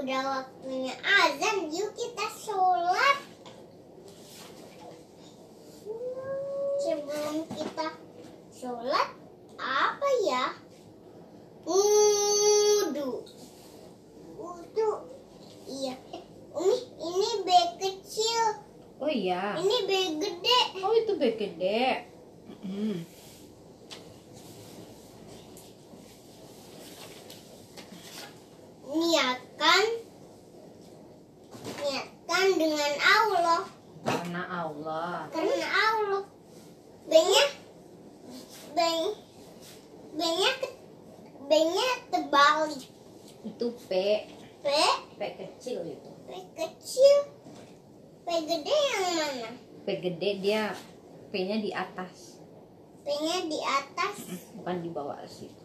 Udah waktunya azan. Yuk kita sholat. Sebelum kita sholat, apa ya? Wudhu. Wudhu. Iya. Umi, ini bag kecil. Oh iya. Ini bag gede. Oh itu bag gede. Hmm. Dengan Allah. Karena Allah. Karena Allah. Banyak. Banyak. Banyak. Banyak terbalik. Itu P. P. P kecil itu. P kecil. P gede yang mana? P gede dia P-nya di atas. P-nya di atas. Bukan di bawah situ.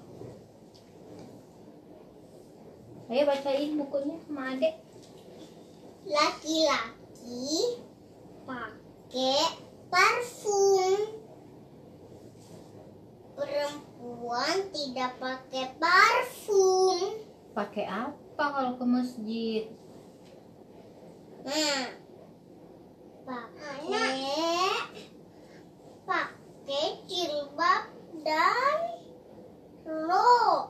Ayo bacain bukunya sama adek. Laki-laki pakai parfum. Perempuan tidak pakai parfum. Pakai apa kalau ke masjid? Nah, pakai pakai jilbab dan rok,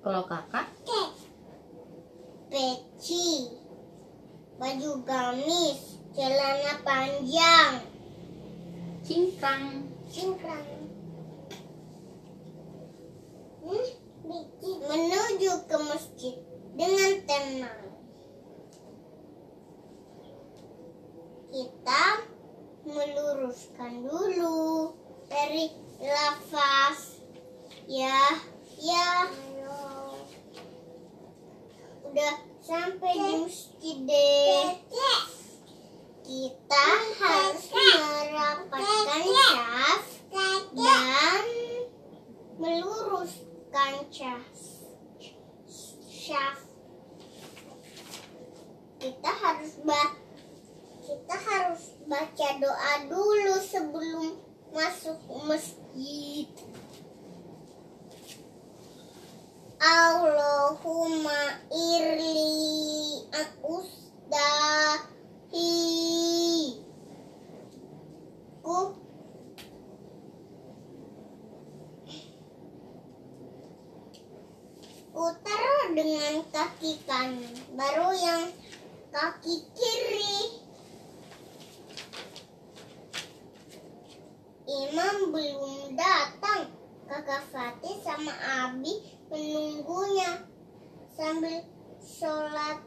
Kalau kakak? Cingkrang. cingkrang. Hmm, menuju ke masjid dengan tenang. Kita meluruskan dulu dari lafaz. Ya, ya. Udah sampai di masjid deh. Kita harus merapatkan syaf dan meluruskan syaf. Kita harus ba kita harus baca doa dulu sebelum masuk masjid. Allahumma irli usdahi ku ku taruh dengan kaki kanan baru yang kaki kiri. Imam belum datang. Kakak Fatih sama Abi menunggunya sambil sholat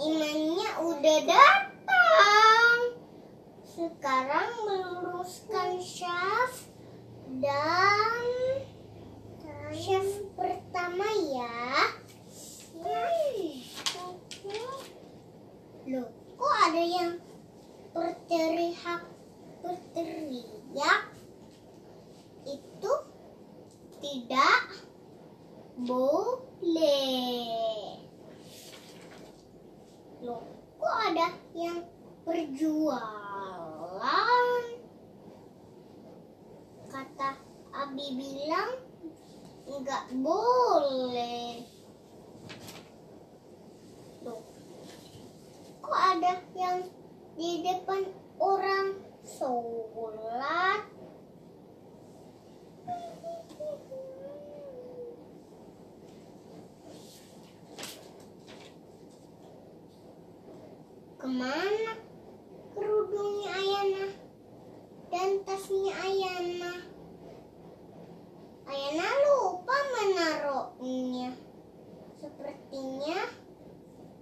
Imamnya udah datang. Sekarang meluruskan syaf dan syaf pertama ya. Loh, kok ada yang berteriak berteriak itu tidak boleh. Loh, kok ada yang berjualan? Kata Abi bilang nggak boleh. Loh, kok ada yang di depan orang Mana kerudungnya Ayana dan tasnya Ayana? Ayana lupa menaruhnya. Sepertinya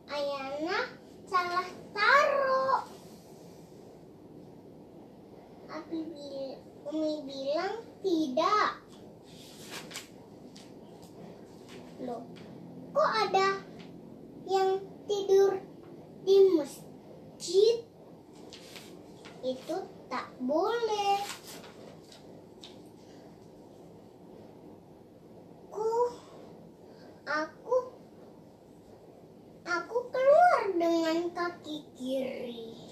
Ayana salah taruh. Api bil Umi bilang tidak. Loh, kok ada yang tidur di masjid? Itu tak boleh. Ku, aku, aku keluar dengan kaki kiri.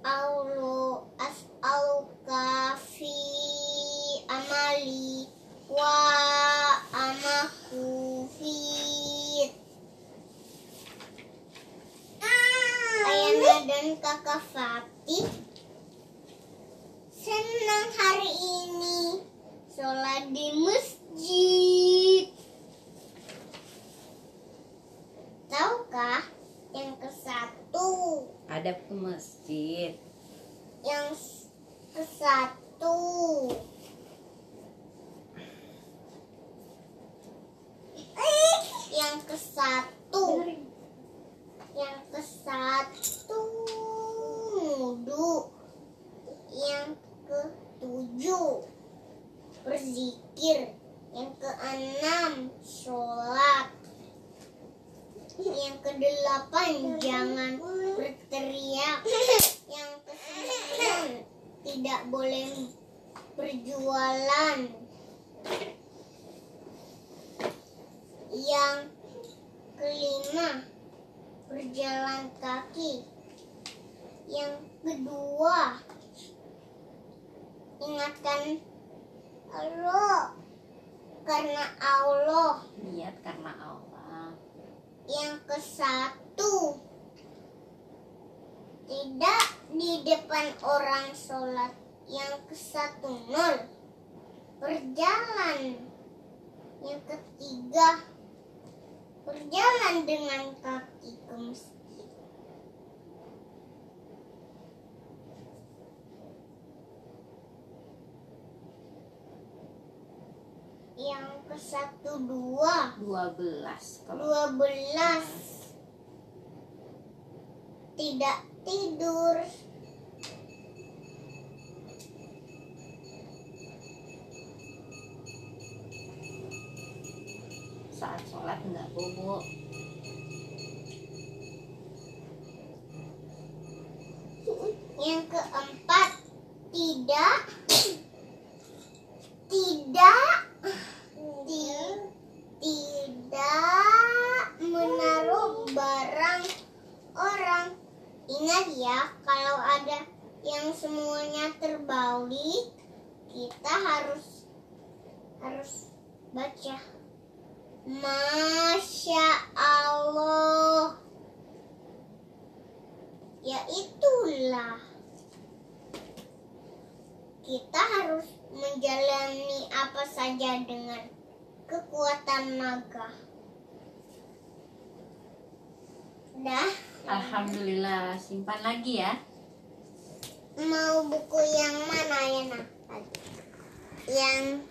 Allah as'aluka fi amali wa amaku fi Ayana dan kakak Fatih senang hari ini sholat di masjid. Tahukah yang ke satu? Ada ke masjid. yang ke satu yang ke satu yang ke satu wudhu yang ke tujuh berzikir yang ke enam sholat yang ke delapan jangan berteriak. Yang ke sembilan tidak boleh berjualan. Yang kelima berjalan kaki. Yang kedua ingatkan Allah. Karena Allah. Niat karena Allah. Yang ke satu tidak di depan orang sholat yang ke satu nol. Berjalan. Yang ketiga berjalan dengan kaki ke masjid. Yang satu dua. 12 kalau dua belas. Tidak tidur. Saat sholat nggak bobo. yang keempat tidak. Tidak. ti- tidak menaruh barang orang. Ingat ya kalau ada yang semuanya terbalik kita harus harus baca. Masya Allah. Ya itulah. Kita harus menjalani apa saja dengan kekuatan naga Dah Alhamdulillah simpan lagi ya. Mau buku yang mana ya nak? Yang